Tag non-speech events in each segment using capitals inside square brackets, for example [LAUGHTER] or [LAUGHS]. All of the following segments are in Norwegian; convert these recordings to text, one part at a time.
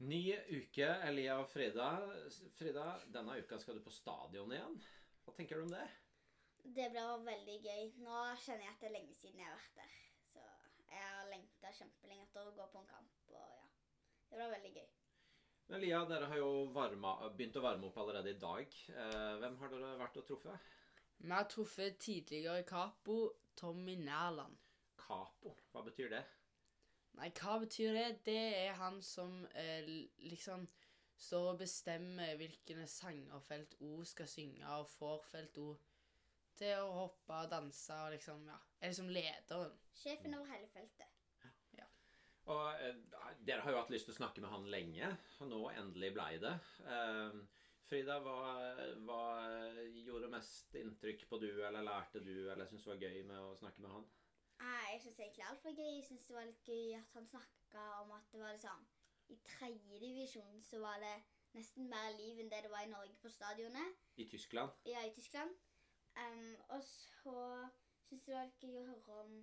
Ny uke, Elia og Frida. Frida, denne uka skal du på stadion igjen. Hva tenker du om det? Det blir veldig gøy. Nå kjenner jeg at det er lenge siden jeg har vært der. Så jeg har lengta kjempelenge etter å gå på en kamp. Og ja, det blir veldig gøy. Men Elia, dere har jo varma, begynt å varme opp allerede i dag. Eh, hvem har dere vært og truffet? Vi har truffet tidligere Capo Tommy Nærland. Capo, hva betyr det? Nei, hva betyr det? Det er han som eh, liksom står og bestemmer hvilke sanger felt O skal synge, og får felt O til å hoppe og danse og liksom, ja. Er liksom lederen. Sjefen over hele feltet. Ja. Og eh, Dere har jo hatt lyst til å snakke med han lenge, og nå endelig blei det. Eh, Frida, hva, hva gjorde mest inntrykk på du, eller lærte du, eller syntes du var gøy med å snakke med han? Jeg syns egentlig alt var gøy. Jeg syns det var litt gøy at han snakka om at det var liksom I tredjedivisjon så var det nesten mer liv enn det det var i Norge på stadionet. I Tyskland? Ja, i Tyskland. Um, og så syns jeg det var litt gøy å høre om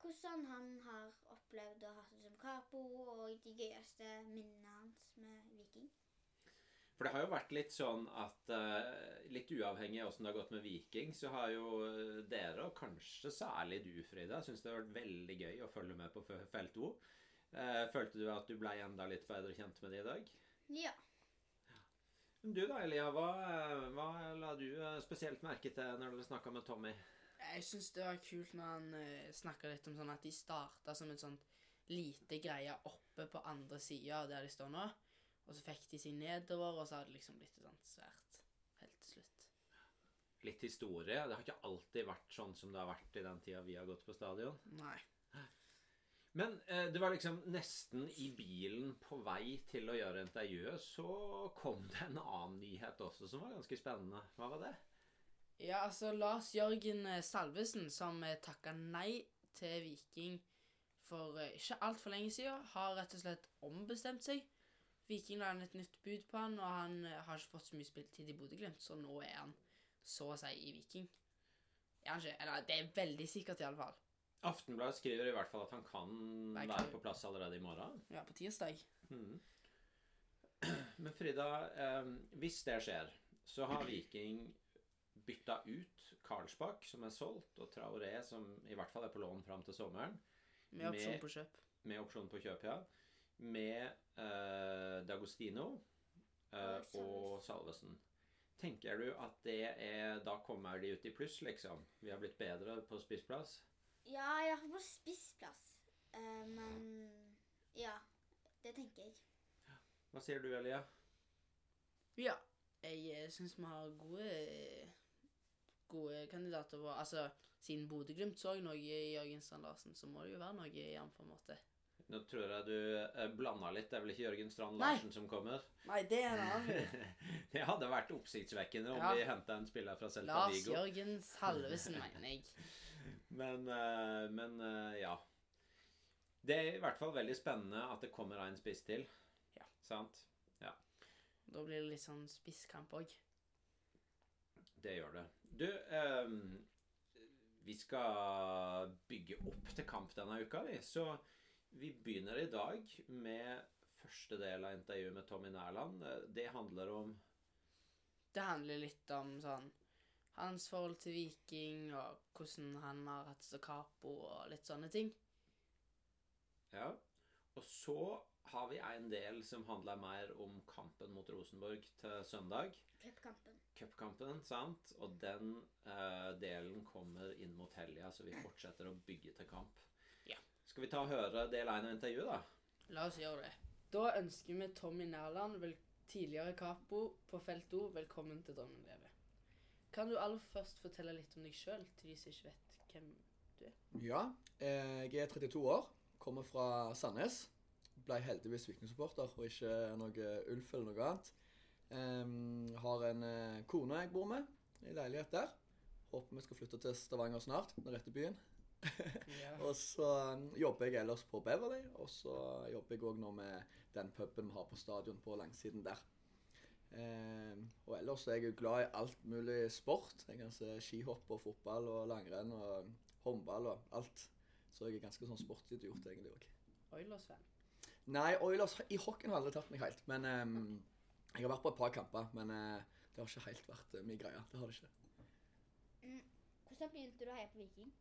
hvordan han har opplevd å ha det som kapo, og de gøyeste minnene hans med. For det har jo vært litt sånn at eh, litt uavhengig av åssen det har gått med Viking, så har jo eh, dere, og kanskje særlig du, Frida, syns det har vært veldig gøy å følge med på felt O. Eh, følte du at du blei enda litt bedre kjent med det i dag? Ja. Men Du da, Elia, hva, hva la du spesielt merke til når dere snakka med Tommy? Jeg syns det var kult når han snakka litt om sånn at de starta som et sånt lite greie oppe på andre sida av der de står nå. Og så fikk de seg nedover, og så hadde det liksom blitt sånn svært helt til slutt. Litt historie. Det har ikke alltid vært sånn som det har vært i den tida vi har gått på stadion. Nei. Men eh, det var liksom nesten i bilen på vei til å gjøre intervjuet, så kom det en annen nyhet også som var ganske spennende. Hva var det? Ja, altså Lars Jørgen eh, Salvesen, som uh, takka nei til Viking for eh, ikke altfor lenge siden, har rett og slett ombestemt seg. Viking la et nytt bud på han, og han eh, har ikke fått så mye spilletid i Bodø-Glimt, så nå er han så å si i Viking. Er han ikke? Eller det er veldig sikkert, i alle fall. Aftenbladet skriver i hvert fall at han kan Nei, være på plass allerede i morgen. Ja, på tirsdag. [CLEARS THROAT] Men Frida, eh, hvis det skjer, så har Viking bytta ut Karlsbakk, som er solgt, og Traoré, som i hvert fall er på lån fram til sommeren, Med opsjon på kjøp. med opsjon på kjøp, ja, med uh, D'Agostino uh, Og Salvesen. Tenker du at det er Da kommer de ut i pluss, liksom? Vi har blitt bedre på spissplass? Ja, jeg fall på spissplass. Uh, men ja, det tenker jeg. Hva sier du, Elia? Ja. Jeg syns vi har gode Gode kandidater på Altså, siden Bodø-Glimt så noe i Jørgen Strand Larsen, så må det jo være noe i han, på en måte. Nå tror jeg du eh, blanda litt. Det er vel ikke Jørgen Strand Nei. Larsen som kommer? Nei, det er en annen. [LAUGHS] Det hadde vært oppsiktsvekkende om Ja. vi henta en spiller fra Celta Lars Vigo. Jørgen Salvesen, mener jeg. [LAUGHS] Men, eh, men eh, ja. Det er i hvert fall veldig spennende at det kommer en spiss til. Ja. Sant? Ja, Da blir det litt sånn spisskamp òg. det gjør det. Du, eh, vi skal bygge opp til kamp denne uka, vi. Så vi begynner i dag med første del av intervjuet med Tommy Nærland. Det handler om Det handler litt om sånn hans forhold til Viking, og hvordan han har hatt det kapo, capo, og litt sånne ting. Ja. Og så har vi en del som handler mer om kampen mot Rosenborg til søndag. Cupkampen. Cupkampen, sant? Og den eh, delen kommer inn mot helga, så vi fortsetter å bygge til kamp. Skal vi ta og høre del én av intervjuet, da? La oss gjøre det. Da ønsker vi Tommy Nærland, vel, tidligere capo på felt O, velkommen til Drømmen leve. Kan du aller først fortelle litt om deg sjøl, til de som ikke vet hvem du er? Ja, eh, jeg er 32 år, kommer fra Sandnes. Ble heldigvis Viking-supporter og ikke noe Ulf eller noe annet. Um, har en eh, kone jeg bor med i leilighet der. Håper vi skal flytte til Stavanger snart, den rette byen. [LAUGHS] Og så jobber jeg ellers på Beverly, og så jobber jeg òg nå med den puben vi har på stadion på langsiden der. Eh, og ellers er jeg jo glad i alt mulig sport. Jeg kan se skihopp og fotball og langrenn og håndball og alt. Så jeg er ganske sånn sportsidiot egentlig òg. Oilers-fan. Nei, Oilers i hockeyen har aldri tatt meg helt. Men eh, jeg har vært på et par kamper. Men eh, det har ikke helt vært uh, min greie. Det har det ikke. Hvordan begynte du å heie på Viking?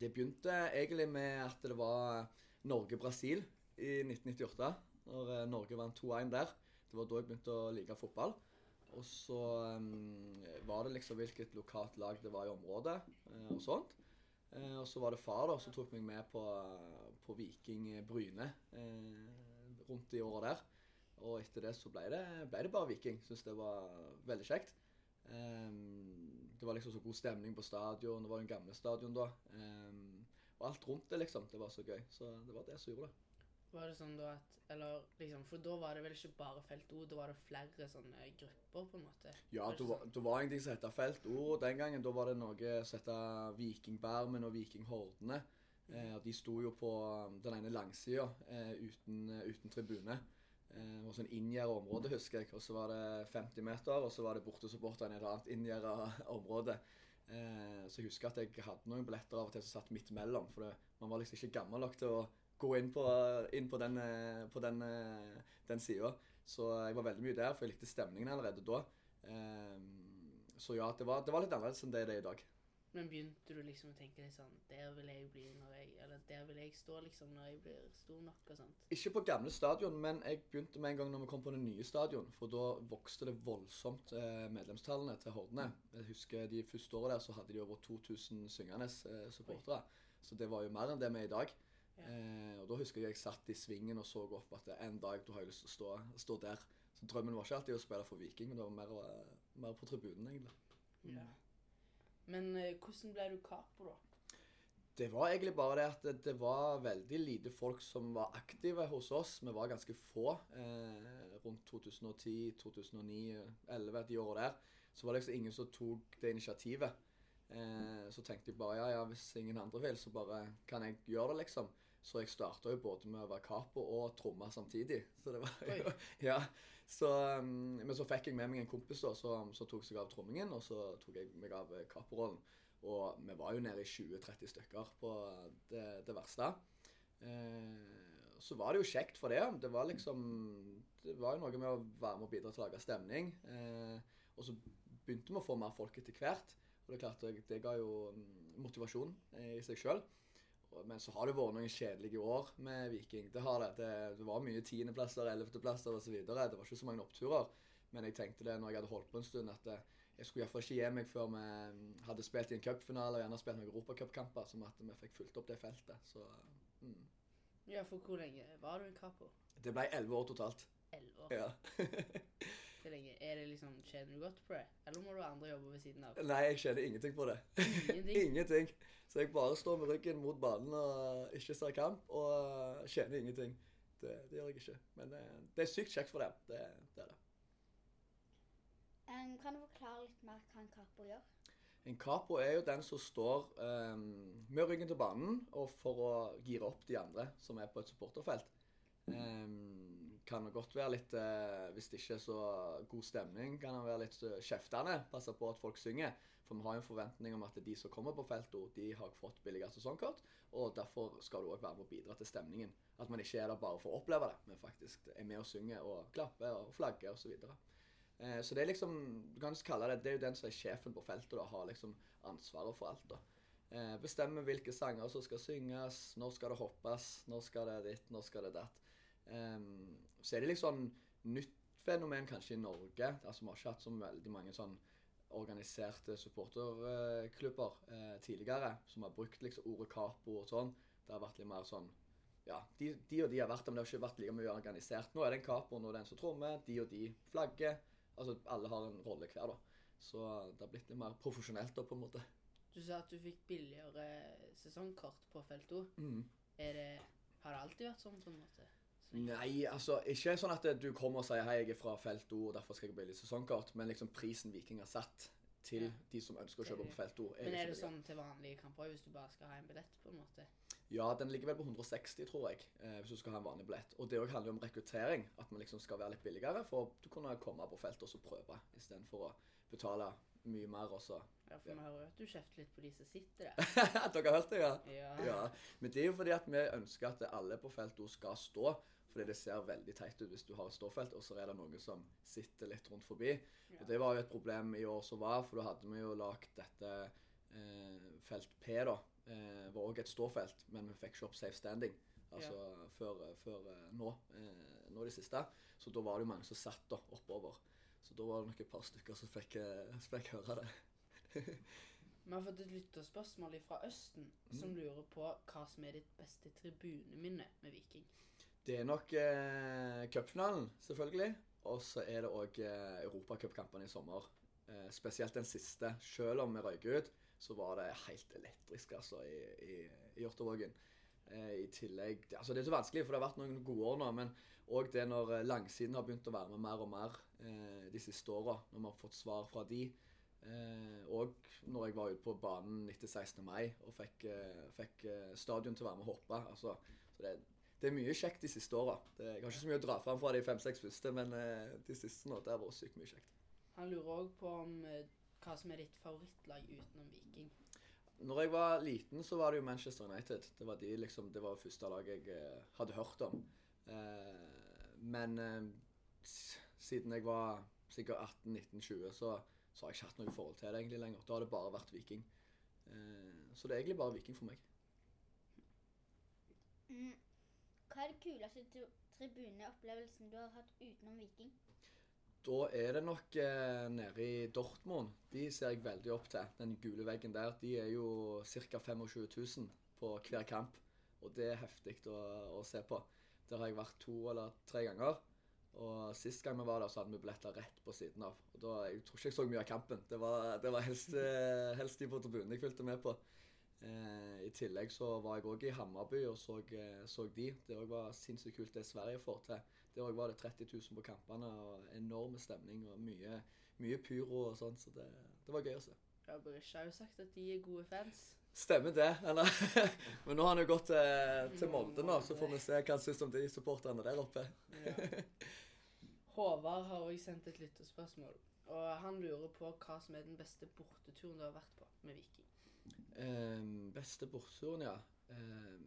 Det begynte egentlig med at det var Norge-Brasil i 1998. Når eh, Norge vant 2-1 der. Det var da jeg begynte å like fotball. Og så um, var det liksom hvilket lokalt lag det var i området eh, og sånt. Eh, og så var det far da, som tok meg med på, på Viking Bryne rundt de åra der. Og etter det så ble det, ble det bare Viking. Syns det var veldig kjekt. Ehm, det var liksom så god stemning på stadion. Det var den gamle stadion da. Um, og alt rundt det, liksom. Det var så gøy. Så det var det som gjorde det. Var det sånn da at Eller liksom For da var det vel ikke bare felt O, da var det flere sånne grupper, på en måte? Ja, det var, det var ingenting som het Felt O den gangen. Da var det noe som het Vikingbarmen og Vikinghordene. Eh, og de sto jo på um, den ene langsida eh, uten, eh, uten tribune. Eh, det var sånn inngjerda område, husker jeg. Og så var det 50 meter, og så var det bortesupporterne i et annet inngjerda [LAUGHS] område. Eh, så jeg husker at jeg hadde noen billetter av og til som satt midt mellom. For det, man var liksom ikke gammel nok til å gå inn på, inn på den, eh, på den, den sida. Så jeg var veldig mye der, for jeg likte stemningen allerede da. Så ja, det var, det var litt annerledes enn det det er i dag. Men begynte du liksom å tenke litt sånn Der vil jeg bli når jeg Eller der vil jeg stå liksom når jeg blir stor nok og sånt? Ikke på gamle stadion, men jeg begynte med en gang når vi kom på det nye stadion. For da vokste det voldsomt eh, medlemstallene til Hordene. Jeg husker de første årene der så hadde de over 2000 syngende eh, supportere. Så det var jo mer enn det vi er i dag. Ja. Eh, og da husker jeg jeg satt i svingen og så opp at en dag da har jeg lyst til å stå, stå der. Så drømmen var ikke alltid å spille for Viking, men det var mer, mer på tribunen, egentlig. Ja. Men eh, hvordan ble du capo, da? Det var egentlig bare det at det, det var veldig lite folk som var aktive hos oss. Vi var ganske få eh, rundt 2010, 2009, 2011, de åra der. Så var det liksom ingen som tok det initiativet. Eh, så tenkte jeg bare ja, ja, hvis ingen andre vil, så bare kan jeg gjøre det, liksom. Så jeg starta jo både med å være capo og tromme samtidig. Så det var jo [LAUGHS] Ja. Så, um, men så fikk jeg med meg en kompis da, som så tok seg av trommingen, og så tok jeg meg av eh, caporollen. Og vi var jo nede i 20-30 stykker på det, det verste. Eh, så var det jo kjekt for det. Det var liksom Det var jo noe med å være med og bidra til å lage stemning. Eh, og så begynte vi å få mer folk etter hvert. Og det er klart, det, det ga jo mm, motivasjon eh, i seg sjøl. Men så har det vært noen kjedelige år med Viking. Det har det. Det, det var mye tiendeplasser, ellevteplasser osv. Det var ikke så mange oppturer. Men jeg tenkte det når jeg hadde holdt på en stund, at eh, jeg skulle iallfall ikke gi meg før vi mm, hadde spilt i en cupfinale og gjerne spilt noen europacupkamper, som at vi fikk fulgt opp det feltet. Så mm. Ja, for hvor lenge var du i capo? Det ble elleve år totalt. Elleve år. Ja. [LAUGHS] Det er lenge. Er det liksom Tjener du godt på det? Eller må du ha andre jobber ved siden av? Nei, jeg kjenner ingenting på det. Ingenting? [LAUGHS] ingenting. Så jeg bare står med ryggen mot banen og ikke ser kamp, og kjenner ingenting. Det, det gjør jeg ikke. Men det, det er sykt kjekt for dem. Det, det er det. Um, kan du forklare litt mer hva en capo gjør? En capo er jo den som står um, med ryggen til banen og for å gire opp de andre som er på et supporterfelt. Ehm, kan det godt være litt eh, Hvis det ikke er så god stemning, kan det være litt eh, kjeftende. Passe på at folk synger. For vi har jo en forventning om at de som kommer på feltet, de har fått billigere sesongkort. Og derfor skal du òg være med å bidra til stemningen. At man ikke er der bare for å oppleve det, men faktisk er med og synger og klapper og flagger osv. Så. Eh, så det er liksom Du kan kalle det Det er jo den som er sjefen på feltet, og Har liksom ansvaret for alt, da. Eh, bestemmer hvilke sanger som skal synges, når skal det hoppes, når skal det ditt, når skal det datt. Ehm, så er det litt sånn nytt fenomen kanskje i Norge. Altså Vi har ikke hatt så veldig mange sånn organiserte supporterklubber eh, tidligere som har brukt liksom ordet capo og sånn. Det har vært litt mer sånn Ja, de, de og de har vært der, men det har ikke vært like mye organisert. Nå er det en capo, nå er det en som trommer, de og de flagger. Altså alle har en rolle hver, da. Så det har blitt litt mer profesjonelt, da, på en måte. Du sa at du fikk billigere sesongkort på felt 2. Mm. Er det Har det alltid vært sånn, på en måte? Så Nei, altså ikke sånn at du kommer og sier hei, jeg er fra felt O, og derfor skal jeg bli litt sesongkort, men liksom prisen Viking har satt til Ja. de som ønsker å kjøpe på felt O. Men er det liksom sånn til vanlige kamper hvis du bare skal ha en billett, på en måte? Ja, den ligger vel på 160, tror jeg, eh, hvis du skal ha en vanlig billett. Og det òg handler jo om rekruttering, at man liksom skal være litt billigere for å kunne komme på feltet og så prøve, istedenfor å betale mye mer også. Ja, for vi hører jo at du kjefter litt på de som sitter der. [LAUGHS] Dere har hørt det, ja? Ja. Ja. Men det er jo fordi at vi ønsker at alle på feltet skal stå. Fordi det ser veldig teit ut hvis du har et ståfelt, og så er det noen som sitter litt rundt forbi. Ja. Og Det var jo et problem i år som var, for da hadde vi jo lagd dette eh, felt P, da. Eh, var òg et ståfelt, men vi fikk ikke opp safe standing. Altså før, før eh, nå, eh, nå det siste. Så da var det jo mange som satt da oppover. Så da var det nok et par stykker som fikk, eh, som fikk høre det. Vi har fått et lytterspørsmål fra Østen, som Mm. lurer på hva som er ditt beste tribuneminne med Viking. Det er nok eh, cupfinalen, selvfølgelig. Og så er det òg eh, europacupkampene i sommer. Eh, spesielt den siste. Selv om vi røyk ut, så var det helt elektrisk altså, i, i, i Hjortåvågen. Eh, I tillegg det, Altså, det er så vanskelig, for det har vært noen gode år nå. Men òg det når eh, langsiden har begynt å være med mer og mer eh, de siste åra, når vi har fått svar fra de. Eh, og når jeg var ute på banen etter 16. mai og fikk, eh, fikk eh, stadion til å være med og hoppe. Altså, så det, det er mye kjekt de siste åra. Jeg har ikke så mye å dra fram fra de fem-seks første, men eh, de siste nå, det har vært sykt mye kjekt. Han lurer òg på om eh, hva som er ditt favorittlag utenom Viking. Når jeg var liten, så var det jo Manchester United. Det var, de, liksom, det var første lag jeg eh, hadde hørt om. Eh, men siden jeg var sikkert 18-19-20, så, så har jeg ikke hatt noe forhold til det egentlig lenger. Da har det bare vært Viking. Eh, så det er egentlig bare Viking for meg. Mm. Hva er det kuleste tri- tribuneopplevelsen du har hatt utenom Viking? Da er det nok eh, nede i Dortmund. De ser jeg veldig opp til. Den gule veggen der. De er jo ca. 25 000 på hver kamp. Og det er heftig å, å se på. Der har jeg vært to eller tre ganger. Og sist gang vi var der, så hadde vi billetter rett på siden av. Og da, Jeg tror ikke jeg så mye av kampen. Det var, det var helst, eh, helst de på tribunen jeg fulgte med på. Eh, I tillegg så var jeg òg i Hammarby og så, eh, så de. Det òg var sinnssykt kult det Sverige får til. Der òg var det 30 000 på kampene og enorme stemning og mye, mye pyro og sånn. Så det, det var gøy å se. Ja, Berisha har jo sagt at de er gode fans. Stemmer det. [LAUGHS] Men nå har han jo gått til, til Molde nå, så får vi se hva han syns om de supporterne der oppe. [LAUGHS] Håvard har òg sendt et lytterspørsmål. Og han lurer på hva som er den beste borteturen du har vært på med Viking. Ehm, beste borteturen, ja. Ehm,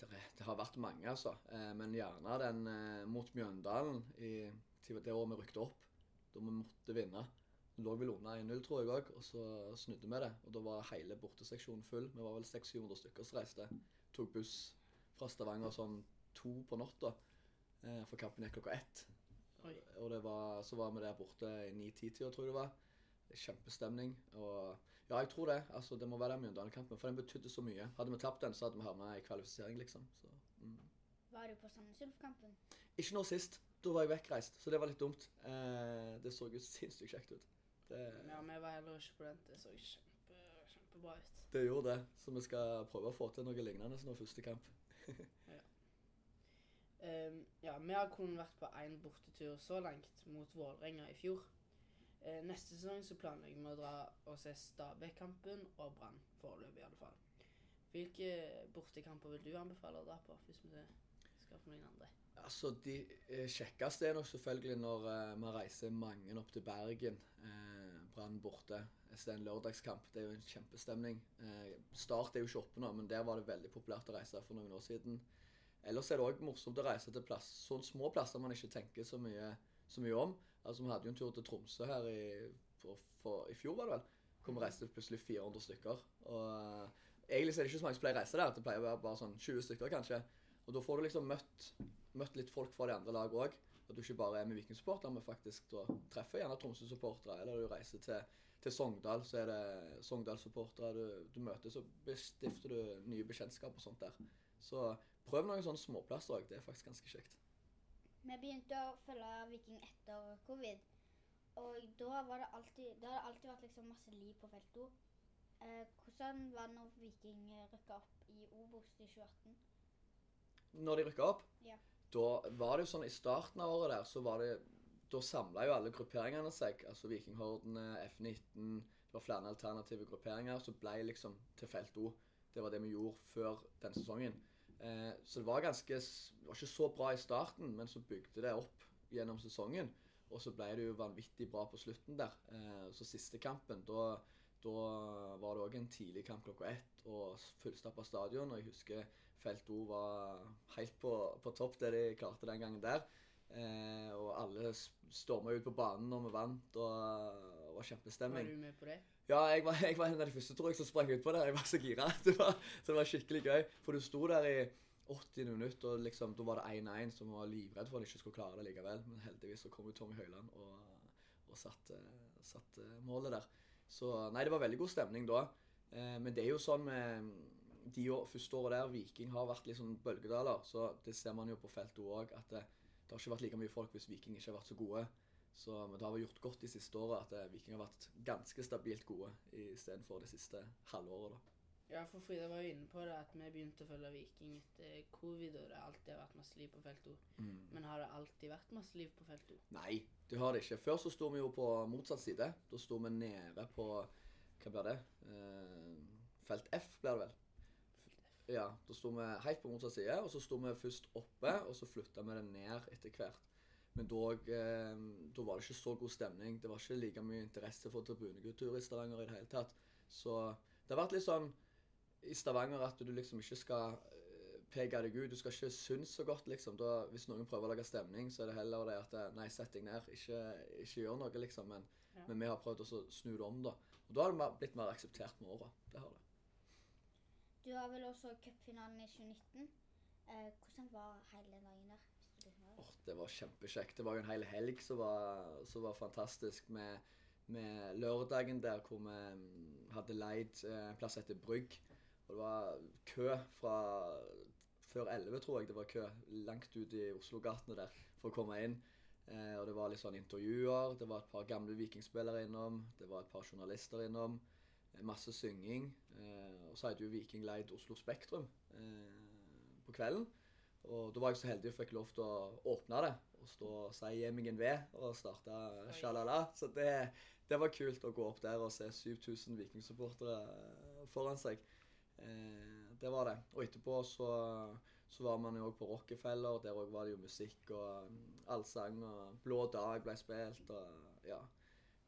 det, det har vært mange, altså. Eh, men gjerne den eh, mot Mjøndalen i det året vi rykte opp. Da vi måtte vinne. Da lå vel under 1-0, tror jeg òg, og så snudde vi det. Og da var hele borteseksjonen full. Vi var vel 600-700 stykker som reiste. Tok buss fra Stavanger sånn to på natta, eh, for kampen gikk klokka ett. Oi. Og det var, så var vi der borte i 9-10-tida, tror jeg det var. Kjempestemning. Og ja, jeg tror det. Altså, det må være den Mjøndalen-kampen, for den betydde så mye. Hadde vi tapt den, så hadde vi havna i kvalifisering, liksom. Så, mm. Var du på Sandnes Ulf-kampen? Ikke nå sist. Da var jeg vekkreist, så det var litt dumt. Eh, det så jo sinnssykt kjekt ut. Det, Ja, vi var heller ikke på den. Det så kjempe, kjempebra ut. det gjorde det. Så vi skal prøve å få til noe lignende nå første kamp. [LAUGHS] Ehm, ja, vi har kun vært på én bortetur så langt, mot Vålerenga i fjor. Uh, neste sesong så planlegger vi å dra og se Stabæk-kampen og Brann, foreløpig fall. Hvilke bortekamper vil du anbefale å dra på, hvis vi skal få noen andre? Altså, De eh, kjekkeste er nok selvfølgelig når eh, man reiser mange opp til Bergen. Eh, Brann borte. Så det er en lørdagskamp. Det er jo en kjempestemning. Eh, start er jo ikke oppe nå, men der var det veldig populært å reise for noen år siden. Ellers er det òg morsomt å reise til plass, sånne små plasser man ikke tenker så mye, så mye om. Altså, Vi hadde jo en tur til Tromsø her i, for, for, i fjor, var det vel. Hvor vi reiste plutselig 400 stykker. Og eh, Egentlig er det ikke så mange som pleier å reise der. Det pleier å være bare sånn 20 stykker, kanskje. Og da får du liksom møtt, møtt litt folk fra de andre lag òg. At du ikke bare er med Viking-supportere, men faktisk da treffer gjerne Tromsø-supportere. Eller du reiser til, til Sogndal, så er det Sogndal-supportere du, du møter. Så stifter du nye bekjentskap og sånt der. Så prøv noen sånne småplasser òg. Det er faktisk ganske kjekt. Vi begynte å følge Viking etter covid. Og da var det alltid, det alltid vært liksom masse liv på feltet. Eh, hvordan var det når Viking rykka opp i Obos i 2018? Når de rykka opp, Ja. da var det jo sånn i starten av året der, så var det Da samla jo alle grupperingene seg. Altså Vikinghordene, F19 Det var flere alternative grupperinger Så ble liksom til felt O. Det var det vi gjorde før den sesongen. Eh, så det var ganske var ikke så bra i starten, men så bygde det opp gjennom sesongen. Og så ble det jo vanvittig bra på slutten der. Eh, så siste kampen, da, da var det òg en tidlig kamp klokka ett og fullstappa stadion. Og jeg husker Felt O var helt på, på topp, det de klarte den gangen der. Eh, og alle storma ut på banen når vi vant, og det var Var du med på det? Ja, jeg var, jeg var en av de første tror jeg, som sprang ut på det. Jeg var så gira. Det var, så det var skikkelig gøy. For du sto der i 80 minutter, og liksom, da var det 1-1 som var livredd for at han ikke skulle klare det likevel. Men heldigvis så kom jo Tommy Høiland og, og satte satt målet der. Så nei, det var veldig god stemning da. Eh, men det er jo sånn med de første året der Viking har vært litt sånn bølgedaler, så det ser man jo på feltet òg, at det, det har ikke vært like mye folk hvis Viking ikke har vært så gode. Så det har gjort godt de siste åra at eh, Viking har vært ganske stabilt gode istedenfor det siste halvåret. da. Ja, for Frida var jo inne på det at vi begynte å følge Viking etter covid, og det har alltid vært masse liv på felt O. Men har det alltid vært masse liv på felt O? Nei, det har det ikke. Før så sto vi jo på motsatt side. Da sto vi nede på Hva blir det? Eh, felt F, blir det vel. Ja, Da sto vi helt på motsatt side, og så sto vi først oppe, og så flytta vi det ned etter hvert. Men dog, eh, da var det ikke så god stemning. Det var ikke like mye interesse for tribunekultur i Stavanger i det hele tatt. Så det har vært litt sånn i Stavanger at du liksom ikke skal eh, peke deg ut. Du skal ikke synes så godt, liksom. Da, hvis noen prøver å lage stemning, så er det heller det at eh, Nei, sett deg ned. Ikke, ikke gjør noe, liksom. Men, Ja. men vi har prøvd å snu det om, da. Og da har det blitt mer akseptert med åra. Det har det. Du har vel også cupfinalen i 2019. Eh, hvordan var hele dagen husker det? Var kjempekjekt. Det var jo en hel helg som var, som var fantastisk. Med, med lørdagen der hvor vi mm, hadde leid eh, en plass etter Brygg. Og det var kø fra før 11, tror jeg det var kø, langt ut i Oslo-gatene der for å komme inn. Eh, og det var litt sånn intervjuer. Det var et par gamle vikingspillere innom. Det var et par journalister innom. Eh, masse synging. Eh, og så hadde jo Viking leid Oslo Spektrum eh, på kvelden. Og da var jeg så heldig og fikk lov til å åpne det og stå og si 'gi meg en V' og starte sjalala. Så det, det var kult å gå opp der og se 7000 vikingsupportere eh, foran seg. Eh, det var det. Og etterpå så, så var man jo òg på Rockefeller. Der òg var det jo musikk og mm, allsang og Blå dag ble spilt og ja.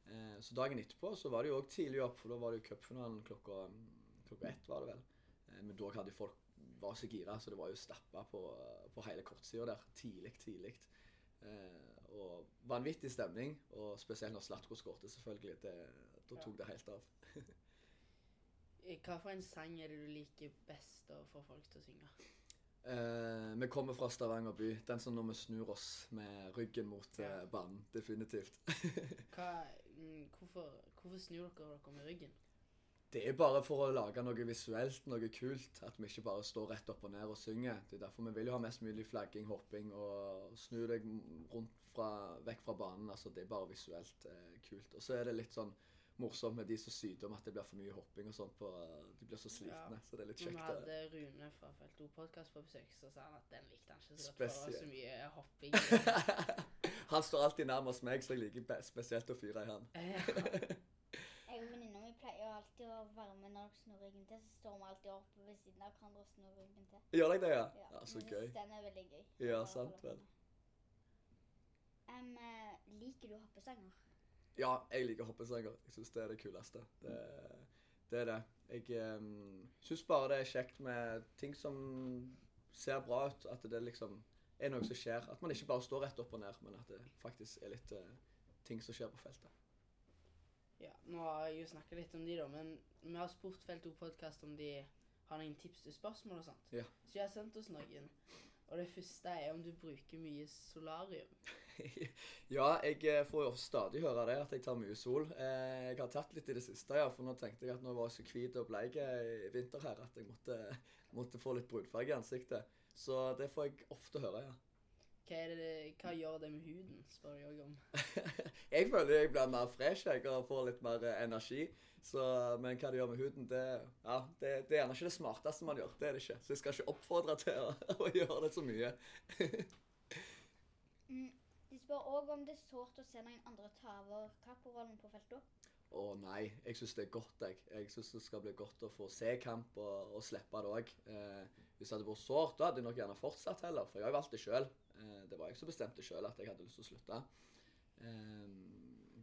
Eh, så dagen etterpå så var det jo òg tidlig opp, for da var det jo cupfinalen klokka, klokka ett, var det vel. Eh, men da hadde folk var så gira, så det var jo stappa på, på hele kortsida der. Tidlig, tidlig. Eh, og vanvittig stemning, og spesielt når Slatko skårte, selvfølgelig. Det, da tok det helt av. [LAUGHS] Eh, Hva for en sang er det du liker best å få folk til å synge? Eh, vi kommer fra Stavanger by. Den som når vi snur oss med ryggen mot eh, banen. Definitivt. [LAUGHS] Hva, mm, hvorfor, hvorfor snur dere dere med ryggen? Det er bare for å lage noe visuelt, noe kult. At vi ikke bare står rett opp og ned og synger. Det er derfor vi vil jo ha mest mulig flagging, hopping og snu deg rundt fra, vekk fra banen. Altså, det er bare visuelt eh, kult. Og så er det litt sånn morsomt med de som syter om at det blir for mye hopping og sånt. På, de blir så slitne, Ja. så det er litt kjekt. vi hadde Rune fra Felt O-podkast på besøk, så sa han at den likte han ikke så godt. For så mye hopping. [LAUGHS] han står alltid nærmest meg, så jeg liker spesielt å fyre i han. Jeg og venninna mi pleier alltid å være med når dere snur ryggen til. Så står vi alltid opp ved siden av hverandre og snur ryggen til. Gjør dere det, ja? Ja, ja Så gøy. Den er veldig gøy. Ja, sant vel. Um, liker du hoppesanger? Ja, jeg liker hoppesanger. Jeg syns det er det kuleste. Det, det er det. Jeg um, syns bare det er kjekt med ting som ser bra ut. At det liksom er noe som skjer. At man ikke bare står rett opp og ned, men at det faktisk er litt uh, ting som skjer på feltet. Ja, nå har jeg jo snakket litt om de, da, men vi har spurt Felt O-podkast om de har noen tips til spørsmål og sånt. Ja. Så jeg har sendt oss noen. Og det første er om du bruker mye solarium. [LAUGHS] ja, jeg eh, får jo stadig høre det, at jeg tar mye sol. Eh, jeg har tatt litt i det siste, ja, for nå tenkte jeg at nå var jeg så hvit og bleik i vinter her at jeg måtte, måtte få litt brunfarge i ansiktet. Så det får jeg ofte høre, ja. Hva, er det, hva gjør det med huden, spør jeg òg om. [LAUGHS] jeg føler jeg blir mer fresh jeg, og får litt mer eh, energi. Så, men hva det gjør med huden, det, ja, det, det er gjerne ikke det smarteste man gjør. Det er det ikke. Så jeg skal ikke oppfordre til å, [LAUGHS] å gjøre det så mye. [LAUGHS] Mm, de spør òg om det er sårt å se noen andre ta over kapperollen på feltet. Å nei, jeg syns det er godt, jeg. Jeg syns det skal bli godt å få se kamp og, og slippe det òg. Eh, hvis det hadde vært sårt, da hadde jeg nok gjerne fortsatt heller, for jeg har jo valgt det sjøl. Eh, det var jeg som bestemte sjøl at jeg hadde lyst til å slutte. Eh,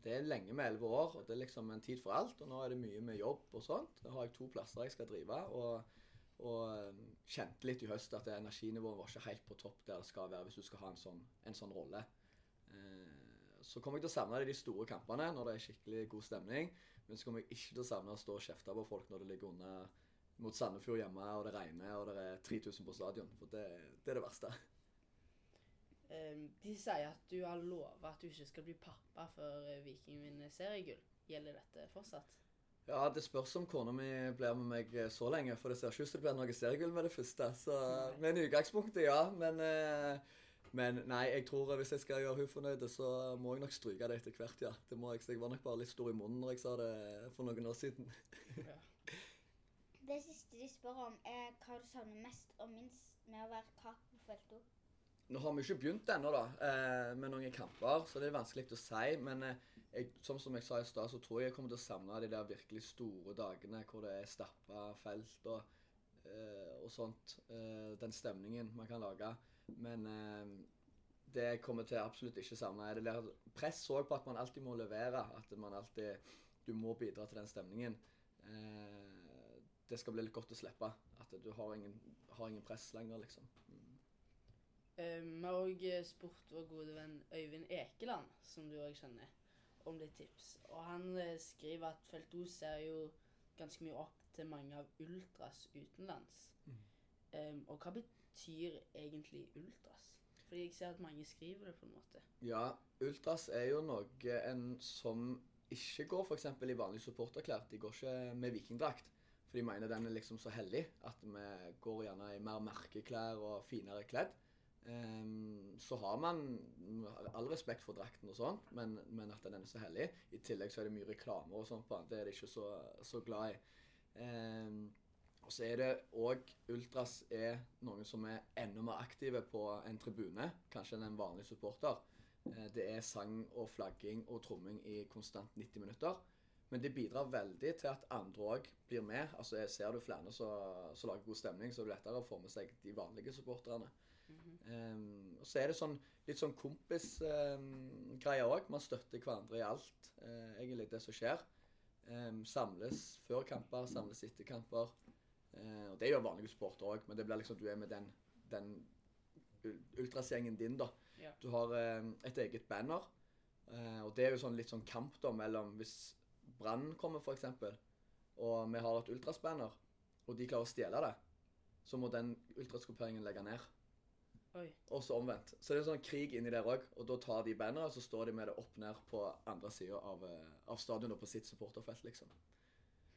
det er lenge med elleve år, og det er liksom en tid for alt. Og nå er det mye med jobb og sånt. Da har jeg to plasser jeg skal drive. og og eh, kjente litt i høst at energinivået var ikke helt på topp der det skal være hvis du skal ha en sånn, en sånn rolle. Så kommer jeg til å savne det i de store kampene når det er skikkelig god stemning. Men så kommer jeg ikke til å savne å stå og kjefte på folk når det ligger under mot Sandefjord hjemme, og det regner, og det er 3000 på stadion. For det, det er det verste. Ehm, de sier at du har lova at du ikke skal bli pappa før eh, Viking vinner seriegull. Gjelder dette fortsatt? Ja, det spørs om kona mi blir med meg eh, så lenge, for det ser ikke ut som det blir noe seriegull med det første. Så, med en utgangspunktet, ja. Men, eh, men nei, jeg tror hvis jeg skal gjøre hun fornøyd, så må jeg nok stryke det etter hvert, ja. Det må jeg, så jeg var nok bare litt stor i munnen når jeg sa det for noen år siden. Ja. Det siste de spør om, er hva du savner mest og minst med å være kap på felto. Nå har vi ikke begynt ennå, da, eh, med noen kamper, så det er vanskelig å si. Men eh, jeg, som, som jeg sa i stad, så tror jeg jeg kommer til å savne de der virkelig store dagene hvor det er stappa felt og, eh, og sånt. Den stemningen man kan lage. Men det jeg kommer til absolutt ikke savne, det der press òg på at man alltid må levere. At man alltid Du må bidra til den stemningen. Det skal bli litt godt å slippe. At du har ingen, har ingen press lenger, liksom. Mm. Eh, Vi har òg spurt vår gode venn Øyvind Ekeland, som du òg kjenner, om litt tips. Og han eh, skriver at Felt O ser jo ganske mye opp til mange av ultras utenlands. Mm. Um, og hva betyr egentlig ultras? Fordi jeg ser at mange skriver det på en måte. Ja, ultras er jo noe en som ikke går f.eks. i vanlig supporterklær. De går ikke med vikingdrakt. For de mener den er liksom så hellig at vi går gjerne i mer merkeklær og finere kledd. Ehm, så har man all respekt for drakten og sånn, men, men at den er så hellig. I tillegg så er det mye reklame og sånt på den. Det er de ikke så, så glad i. Um, og så er det òg Ultras er noen som er enda mer aktive på en tribune, kanskje enn en vanlig supporter. Eh, Det er sang og flagging og tromming i konstant 90 minutter. Men det bidrar veldig til at andre òg blir med. Altså Ser du flere som lager god stemning, så er det lettere å få med seg de vanlige supporterne. Ehm, og så er det sånn, litt sånn kompisgreie um, òg. Man støtter hverandre i alt, uh, egentlig, det som skjer. Um, samles før kamper, samles etter kamper. Uh, og det gjør vanlige sporter òg, men det blir liksom du er med den, den ul- ultrasgjengen din, da. Ja. Du har eh, et eget banner. eh, og det er jo sånn litt sånn kamp da mellom Hvis Brann kommer, f.eks., og vi har et ultrasbanner, og de klarer å stjele det, så må den ultraskoperingen legge ned. Og så omvendt. Så det er en sånn krig inni der òg. Og da tar de bandet, og så står de med det opp ned på andre sida av, eh, av stadionet på sitt supporterfelt, liksom.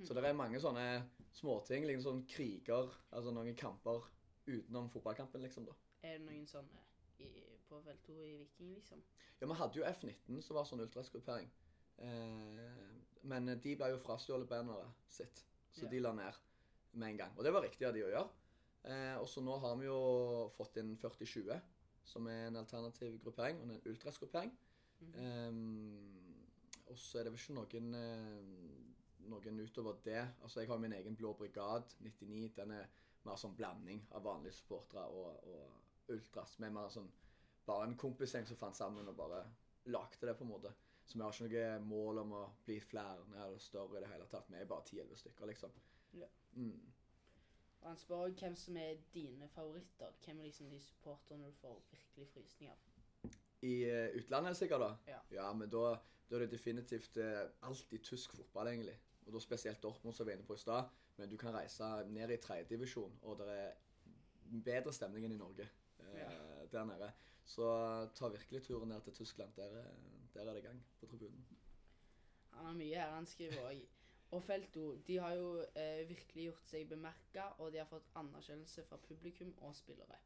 Så det er mange sånne småting. Liksom sånn kriger, altså noen kamper utenom fotballkampen, liksom, da. Er det noen sånne i, på Felt O i Viking, liksom? Ja, vi hadde jo F19 som var sånn ultraskrupering. Eh, men de ble jo frastjålet banneret sitt, så Ja. de la ned med en gang. Og det var riktig av de å gjøre. Eh, og så nå har vi jo fått inn 4020, som er en alternativ gruppering, og en ultrasgruppering. Eh, og så er det vel ikke noen, eh, noen utover det. Altså, jeg har min egen Blå brigade, 99. Den er mer sånn blanding av vanlige supportere og, og ultras. Med mer sånn bare en kompisgjeng som fant sammen og bare lagde det, på en måte. Så vi har ikke noe mål om å bli flere eller større i det hele tatt. Vi er bare 10-11 stykker, liksom. Ja. Mm. Og han spør òg hvem som er dine favoritter. Hvem er liksom de supporterne du får virkelig frysning av? I uh, utlandet sikkert, da? Ja. men da, da er det definitivt uh, alltid tysk fotball, egentlig. Og da spesielt Dortmund, som vi var inne på i stad. Men du kan reise ned i tredjedivisjon, og det er bedre stemning enn i Norge eh, Ja. der nede. Så ta virkelig turen ned til Tyskland. Der, er- der er det gang på tribunen. Han har mye her. Han skriver òg Og Felto de har jo eh, virkelig gjort seg bemerka, og de har fått anerkjennelse fra publikum og spillere.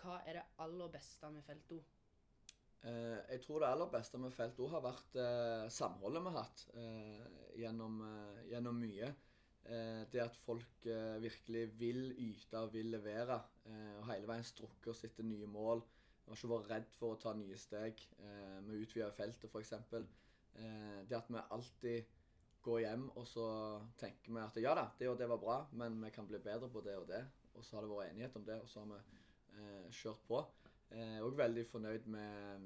Hva er det aller beste med Felto? Eh, jeg tror det aller beste med Felt O har vært eh, samholdet vi har hatt eh, gjennom, eh, gjennom mye. Eh, det at folk virkelig vil yte og vil levere, og hele veien strukker oss etter nye mål. Vi har ikke vært redd for å ta nye steg. Vi utvider feltet, f.eks. Eh, det at vi alltid går hjem og så tenker vi at ja da, det og det var bra, men vi kan bli bedre på det og det. Og så har det vært enighet om det, og så har vi eh, kjørt på. Jeg er òg veldig fornøyd med,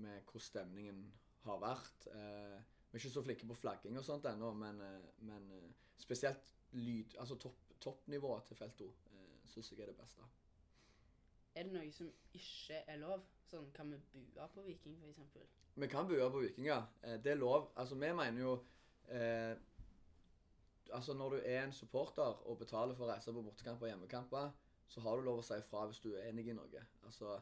med hvordan stemningen har vært. Eh, vi er ikke så flinke på flagging og sånt ennå, men, eh, men eh, spesielt lyd, altså topp, toppnivået til felt 2 eh, syns jeg er det beste. Er det noe som ikke er lov? Sånn, Kan vi bue på Viking, f.eks.? Vi kan bue på Viking, Eh, det er lov. Altså, vi mener jo eh, Altså, når du er en supporter og betaler for å reise på bortekamper og hjemmekamper, så har du lov å si ifra hvis du er enig i noe. Altså,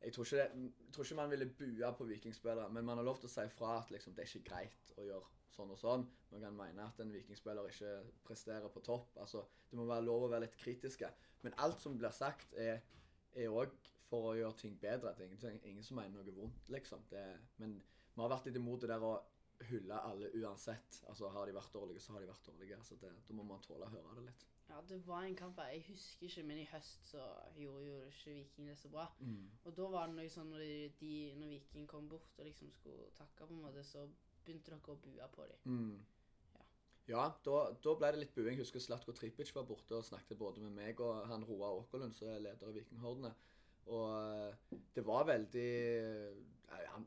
jeg tror ikke, det, jeg tror ikke man ville bue på vikingspillere, men man har lov til å si ifra at liksom, det er ikke greit å gjøre sånn og sånn. Man kan mene at en vikingspiller ikke presterer på topp. Altså, det må være lov å være litt kritiske. Men alt som blir sagt, er òg for å gjøre ting bedre. Det er ingen, ingen som mener noe vondt, liksom. Det, men vi har vært litt imot det der å hylle alle uansett. Altså, Har de vært dårlige, så har de vært dårlige. Altså, det, da må man tåle å høre det litt. Ja, det var en kamp jeg husker ikke, men i høst så gjorde jo ikke Viking det så bra. Og da var det noe sånn når, de, når Viking kom bort og liksom skulle takke, på en måte, så begynte dere å bue på dem. Mm. Ja. Ja, da, da ble det litt buing. Jeg husker Slatko Tripic var borte og snakket både med meg og han Roar Åkerlund, som er leder i Vikinghordene. Og eh, det var veldig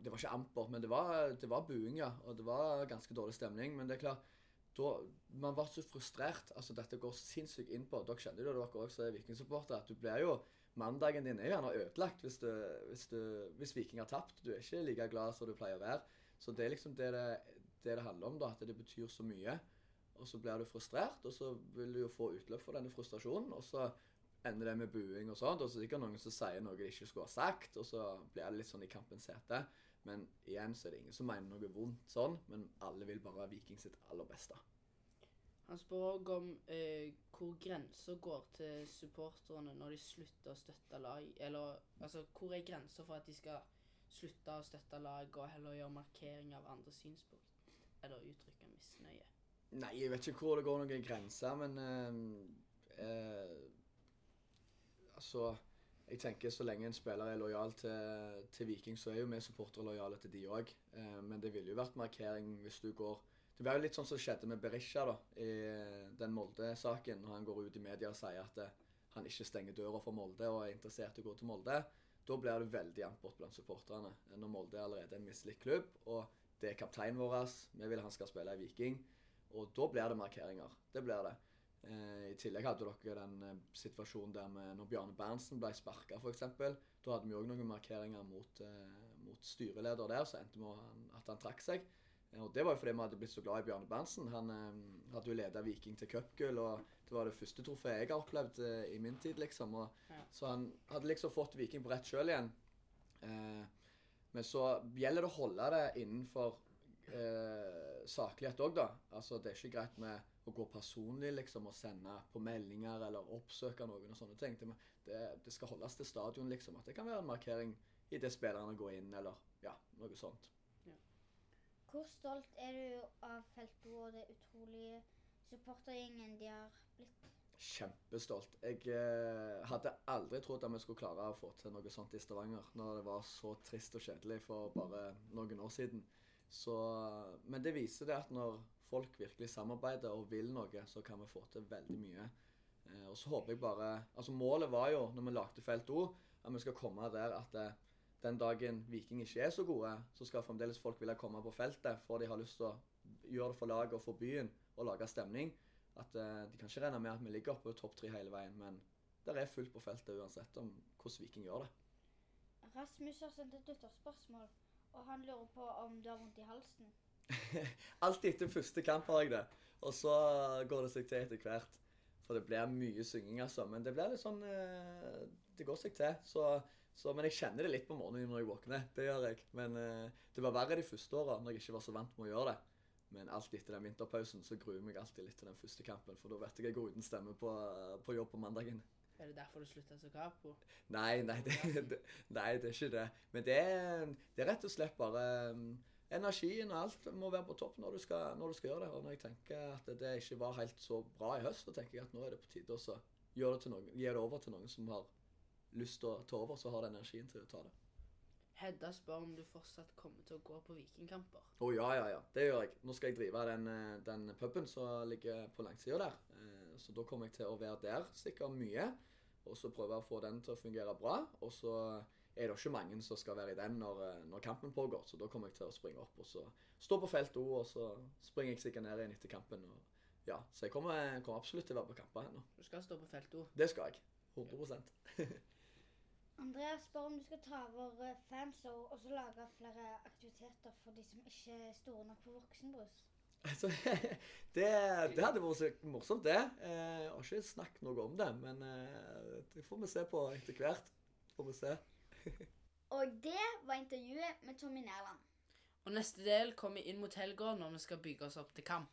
Det var ikke amper, men det var, det var buing, ja. Og det var ganske dårlig stemning. Men det er klart da, Man var så frustrert. altså Dette går sinnssykt inn på Dere kjenner jo dere også er Viking-supportere. At du blir jo Mandagen din er gjerne ødelagt hvis, du, hvis, du, hvis Viking har tapt. Du er ikke like glad som du pleier å være. Så det er liksom det det, det det handler om, da. At det betyr så mye. Og så blir du frustrert, og så vil du jo få utløp for denne frustrasjonen. Og så ender det med buing og sånt. Og så er det sikkert noen som sier noe de ikke skulle ha sagt, og så blir det litt sånn i kampens hete. Men igjen så er det ingen som mener noe vondt sånn, men alle vil bare Viking sitt aller beste. Han spør òg om eh, hvor grensa går til supporterne når de slutter å støtte lag. Eller altså, hvor er grensa for at de skal slutte å støtte lag og heller gjøre markering av andre synspunkt? Eller uttrykke misnøye? Nei, jeg vet ikke hvor det går noen grenser, men eh, eh, Altså Jeg tenker så lenge en spiller er lojal til, til Viking, så er jo vi supportere lojale til de òg. Eh, men det ville jo vært markering hvis du går Det var jo litt sånn som skjedde med Berisha da, i den Molde-saken. Når han går ut i media og sier at det, han ikke stenger døra for Molde og er interessert i å gå til Molde. Da blir det veldig ampert blant supporterne. Når Molde er allerede en mislikt klubb, og det er kapteinen vår. Vi vil han skal spille i Viking. Og da blir det markeringer. Det blir det. Eh, I tillegg hadde dere den eh, situasjonen der med når Bjarne Berntsen ble sparka, f.eks. Da hadde vi òg noen markeringer mot, eh, mot styreleder der, så endte med at han trakk seg. Og Det var jo fordi vi hadde blitt så glad i Bjarne Berntsen. Han eh, hadde jo leda Viking til cupgull, og det var det første trofeet jeg har opplevd eh, i min tid, liksom. Og, Ja. Så han hadde liksom fått Viking på rett kjøl igjen. Eh, men så gjelder det å holde det innenfor eh, saklighet òg, da. Altså, det er ikke greit med å gå personlig liksom, og sende på meldinger eller oppsøke noen og sånne ting. Det, det, det skal holdes til stadion, liksom. At det kan være en markering i det spillerne går inn, eller ja, noe sånt. Hvor stolt er du av Felto og det utrolige supportergjengen de har blitt? Kjempestolt. Jeg eh, hadde aldri trodd at vi skulle klare å få til noe sånt i Stavanger, når det var så trist og kjedelig for bare noen år siden. Så, men det viser det at når folk virkelig samarbeider og vil noe, så kan vi få til veldig mye. Eh, og så håper jeg bare Altså Målet var jo, når vi lagde Felt O, at vi skal komme der at eh, den dagen Viking ikke er så gode, så skal fremdeles folk ville komme på feltet, for de har lyst til å gjøre det for laget og for byen og lage stemning. At eh, De kan ikke regne med at vi ligger oppe topp tre hele veien, men det er fullt på feltet uansett om hvordan Viking gjør det. Rasmus har sendt et lytterspørsmål, og han lurer på om du har vondt i halsen. [LAUGHS] Alltid etter første kamp har jeg det, og så går det seg til etter hvert. For det blir mye synging, altså. Men det blir litt sånn eh, Det går seg til. Så, så, men jeg kjenner det litt på morgenen når jeg våkner. Det gjør jeg. Men eh, det var verre de første åra, når jeg ikke var så vant med å gjøre det. Men alltid etter den vinterpausen så gruer jeg meg alltid litt til den første kampen. For da vet jeg jeg går uten stemme på, på jobb på mandagen. Er det derfor du slutta så capo? Nei, nei det, [LAUGHS] det, nei, det er ikke det. Men det er, det er rett og slett bare um, Energien og alt må være på topp når du, skal, når du skal gjøre det. Og når jeg tenker at det ikke var helt så bra i høst, så tenker jeg at nå er det på tide å gjøre det til noen, gi det over til noen som har lyst til å ta over, så har den energien til å ta det. Hedda spør om du fortsatt kommer til å gå på vikingkamper. Å ja, ja, ja. Det gjør jeg. Nå skal jeg drive den, eh, den puben som ligger på langsida der. Eh, Så da kommer jeg til å være der sikkert mye. Og så prøve å få den til å fungere bra. Og så er det ikke mange som skal være i den når, eh, når kampen pågår. Så da kommer jeg til å springe opp og så stå på felt O, og så springer jeg sikkert ned igjen etter kampen. Og, ja, så jeg kommer, kommer absolutt til å være på kamper ennå. Du skal stå på felt O. Det skal jeg. 100 [LAUGHS] Andreas spør om du skal ta over fans fanshow og så lage flere aktiviteter for de som ikke er store nok for voksenbrus. [LAUGHS] Altså, det, det hadde vært så morsomt, det. Eh, Jeg har ikke snakket noe om det, men eh, det får vi se på etter hvert. Får vi se. [LAUGHS] Og det var intervjuet med Tommy Nærland. Og neste del kommer inn mot helga når vi skal bygge oss opp til kamp.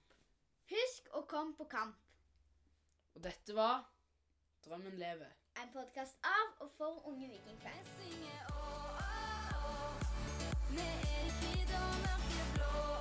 Husk å komme på kamp. Og dette var Drømmen lever. En podkast av og for unge vikingfans. Jeg synger å, å, åh. Med Erik og mørkeblå.